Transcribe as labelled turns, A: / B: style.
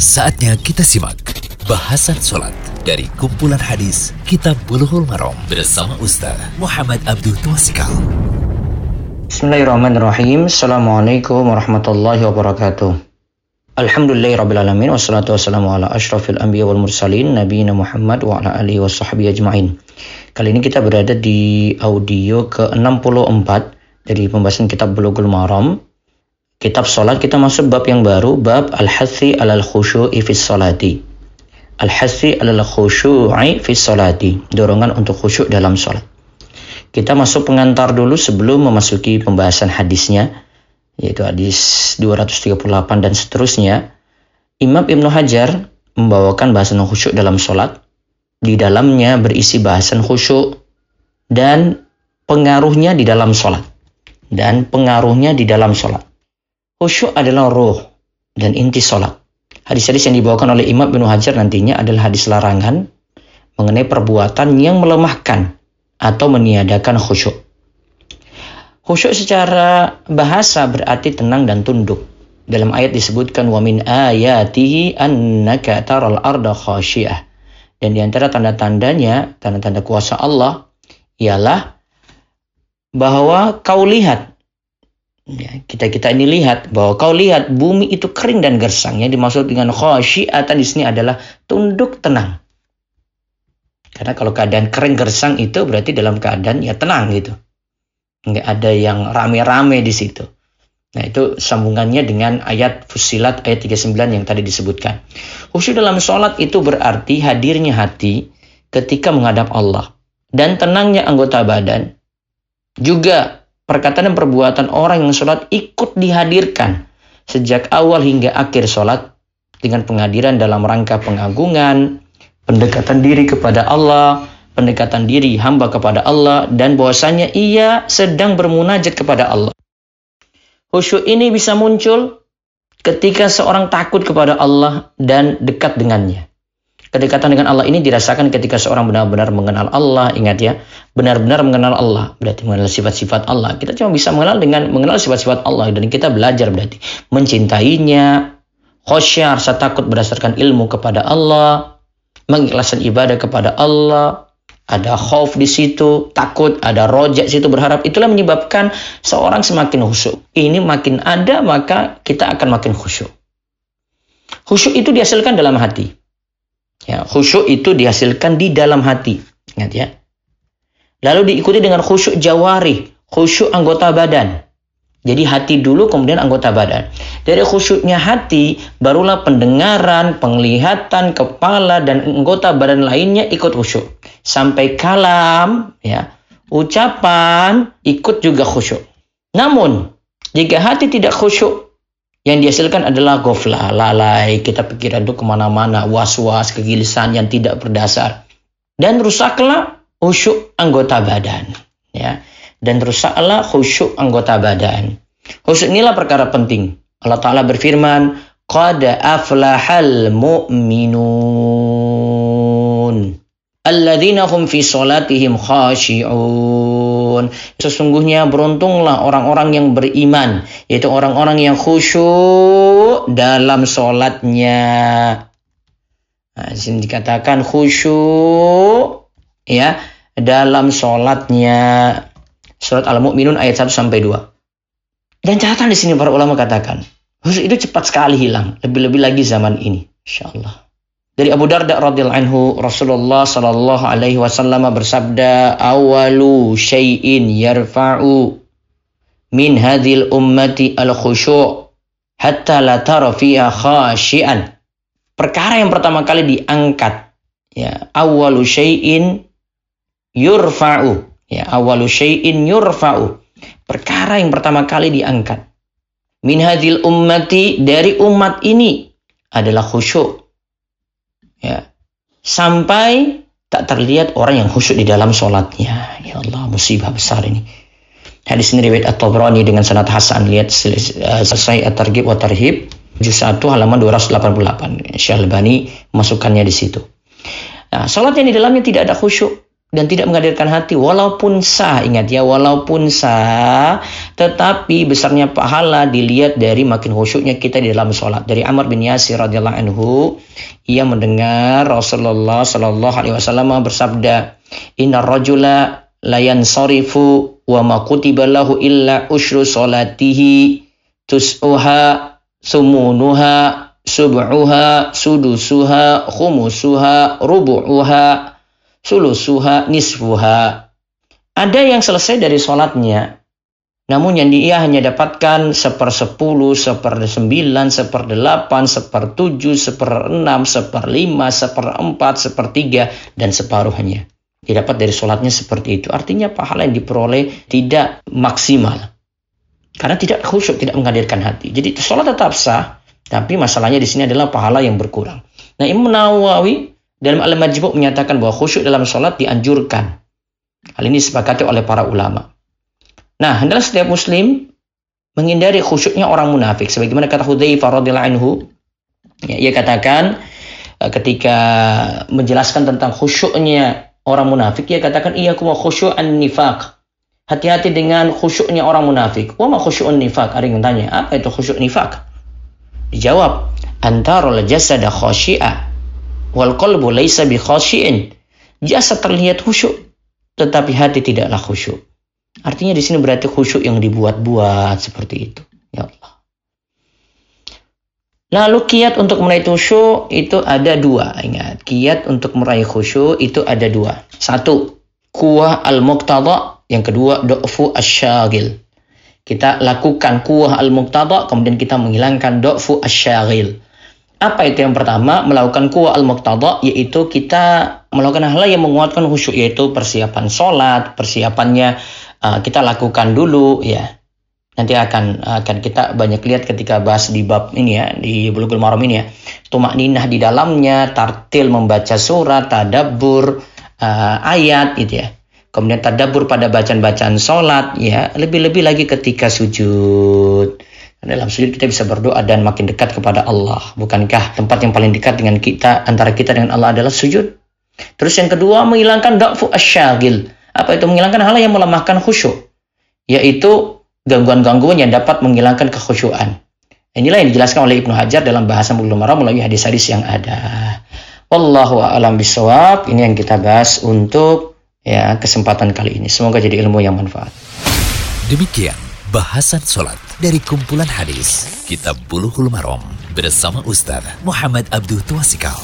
A: Saatnya kita simak bahasan sholat dari kumpulan hadis Kitab Bulughul Maram bersama Ustaz Muhammad Abdul Twasikal.
B: Bismillahirrahmanirrahim. Assalamualaikum warahmatullahi wabarakatuh. Alhamdulillahirrahmanirrahim. Wassalatu wassalamu ala ashrafil anbiya wal mursalin. Nabi Muhammad wa ala alihi wa sahbihi ajma'in. Kali ini kita berada di audio ke-64 dari pembahasan kitab Bulughul Maram kitab salat kita masuk bab yang baru bab al-hathi alal khusyu'i fi salati al-hathi alal khusyu'i fi salati dorongan untuk khusyuk dalam salat kita masuk pengantar dulu sebelum memasuki pembahasan hadisnya yaitu hadis 238 dan seterusnya. Imam Ibnu Hajar membawakan bahasan khusyuk dalam salat di dalamnya berisi bahasan khusyuk dan pengaruhnya di dalam salat dan pengaruhnya di dalam salat Khusyuk adalah roh dan inti sholat. Hadis-hadis yang dibawakan oleh Imam bin Hajar nantinya adalah hadis larangan mengenai perbuatan yang melemahkan atau meniadakan khusyuk. Khusyuk secara bahasa berarti tenang dan tunduk. Dalam ayat disebutkan wa min ayatihi annaka taral arda khasyiyah. Dan di antara tanda-tandanya, tanda-tanda kuasa Allah ialah bahwa kau lihat Ya, kita kita ini lihat bahwa kau lihat bumi itu kering dan gersang. Yang dimaksud dengan khasyiatan di sini adalah tunduk tenang. Karena kalau keadaan kering gersang itu berarti dalam keadaan ya tenang gitu. Enggak ada yang rame-rame di situ. Nah itu sambungannya dengan ayat Fusilat ayat 39 yang tadi disebutkan. Khusyuk dalam sholat itu berarti hadirnya hati ketika menghadap Allah. Dan tenangnya anggota badan. Juga perkataan dan perbuatan orang yang sholat ikut dihadirkan sejak awal hingga akhir sholat dengan penghadiran dalam rangka pengagungan, pendekatan diri kepada Allah, pendekatan diri hamba kepada Allah, dan bahwasanya ia sedang bermunajat kepada Allah. Khusyuk ini bisa muncul ketika seorang takut kepada Allah dan dekat dengannya. Kedekatan dengan Allah ini dirasakan ketika seorang benar-benar mengenal Allah. Ingat ya, benar-benar mengenal Allah berarti mengenal sifat-sifat Allah. Kita cuma bisa mengenal dengan mengenal sifat-sifat Allah dan kita belajar berarti mencintainya, khosyar, rasa takut berdasarkan ilmu kepada Allah, mengikhlaskan ibadah kepada Allah, ada khauf di situ, takut, ada rojak situ berharap. Itulah menyebabkan seorang semakin khusyuk. Ini makin ada maka kita akan makin khusyuk. Khusyuk itu dihasilkan dalam hati. Ya, khusyuk itu dihasilkan di dalam hati. Ingat ya. Lalu diikuti dengan khusyuk jawari, khusyuk anggota badan. Jadi hati dulu kemudian anggota badan. Dari khusyuknya hati barulah pendengaran, penglihatan, kepala dan anggota badan lainnya ikut khusyuk. Sampai kalam ya, ucapan ikut juga khusyuk. Namun jika hati tidak khusyuk yang dihasilkan adalah gofla, lalai, kita pikiran itu ke mana-mana, was-was, kegilisan yang tidak berdasar. Dan rusaklah khusyuk anggota badan. ya Dan rusaklah khusyuk anggota badan. Khusyuk inilah perkara penting. Allah Ta'ala berfirman, Qad aflahal mu'minun. Alladzina hum fi salatihim khashi'un. Sesungguhnya beruntunglah orang-orang yang beriman, yaitu orang-orang yang khusyuk dalam salatnya. Nah, di sini dikatakan khusyuk ya dalam salatnya. Surat Al-Mu'minun ayat 1 sampai 2. Dan catatan di sini para ulama katakan, khusyuk itu cepat sekali hilang, lebih-lebih lagi zaman ini, insyaallah. Dari Abu Darda radhiyallahu anhu Rasulullah sallallahu alaihi wasallam bersabda awalu syai'in yarfa'u min hadhil ummati al khusyu' hatta la tara fiha khashian. Perkara yang pertama kali diangkat ya awalu syai'in yurfa'u ya awalu syai'in yurfa'u. Perkara yang pertama kali diangkat min hadhil ummati dari umat ini adalah khusyuk ya. Sampai tak terlihat orang yang khusyuk di dalam sholatnya. Ya Allah musibah besar ini. Hadis ini riwayat at-Tabrani dengan sanad hasan. Lihat selesai at-targhib wa tarhib juz 1 halaman 288 Syalbani masukkannya di situ. Nah sholat yang di dalamnya tidak ada khusyuk dan tidak menghadirkan hati. Walaupun sah ingat ya walaupun sah tetapi besarnya pahala dilihat dari makin khusyuknya kita di dalam sholat. Dari Amr bin Yasir radhiyallahu anhu, ia mendengar Rasulullah shallallahu alaihi wasallam bersabda, "Inna rajula layan sorifu wa ma kutiba lahu illa ushru salatihi tus'uha sumunuha sub'uha sudusuha khumusuha rubu'uha sulusuha nisfuha." Ada yang selesai dari sholatnya, namun yang dia hanya dapatkan seper sepuluh, seper sembilan, seper delapan, seper tujuh, seper enam, seper lima, seper empat, seper tiga, dan separuhnya. Didapat dari sholatnya seperti itu. Artinya pahala yang diperoleh tidak maksimal. Karena tidak khusyuk, tidak menghadirkan hati. Jadi sholat tetap sah, tapi masalahnya di sini adalah pahala yang berkurang. Nah Imam Nawawi dalam Al-Majmu' menyatakan bahwa khusyuk dalam sholat dianjurkan. Hal ini disepakati oleh para ulama. Nah, hendaklah setiap muslim menghindari khusyuknya orang munafik. Sebagaimana kata Hudzaifah radhiyallahu anhu, ya, ia katakan eh, ketika menjelaskan tentang khusyuknya orang munafik, ia katakan iya kuma khusyu'an nifaq. Hati-hati dengan khusyuknya orang munafik. Wa ma khusyu'un nifaq? Ada yang tanya, apa itu khusyuk nifaq? Dijawab, antarul jasada khasyi'a wal qalbu laisa bi khasyi'in. Jasad terlihat khusyuk, tetapi hati tidaklah khusyuk. Artinya di sini berarti khusyuk yang dibuat-buat seperti itu. Ya Allah. Lalu kiat untuk meraih khusyuk itu ada dua. Ingat, kiat untuk meraih khusyuk itu ada dua. Satu, kuah al-muqtada. Yang kedua, do'fu asyagil. Kita lakukan kuah al-muqtada, kemudian kita menghilangkan do'fu asyagil. Apa itu yang pertama? Melakukan kuah al-muqtada, yaitu kita melakukan hal yang menguatkan khusyuk, yaitu persiapan sholat, persiapannya uh, kita lakukan dulu ya. Nanti akan akan kita banyak lihat ketika bahas di bab ini ya di bulughul maram ini ya. Tumak ninah di dalamnya tartil membaca surat tadabbur uh, ayat gitu ya. Kemudian tadabbur pada bacaan-bacaan sholat ya. Lebih-lebih lagi ketika sujud. Dalam sujud kita bisa berdoa dan makin dekat kepada Allah. Bukankah tempat yang paling dekat dengan kita antara kita dengan Allah adalah sujud? Terus yang kedua menghilangkan da'fu asyagil apa itu menghilangkan hal yang melemahkan khusyuk? Yaitu gangguan-gangguan yang dapat menghilangkan kekhusyuan. Inilah yang dijelaskan oleh Ibnu Hajar dalam bahasa Bulughul Maram melalui hadis-hadis yang ada. Wallahu a'lam bishawab. Ini yang kita bahas untuk ya kesempatan kali ini. Semoga jadi ilmu yang manfaat.
A: Demikian bahasan sholat dari kumpulan hadis Kitab Bulughul Maram bersama Ustaz Muhammad Abdul Tuasikal.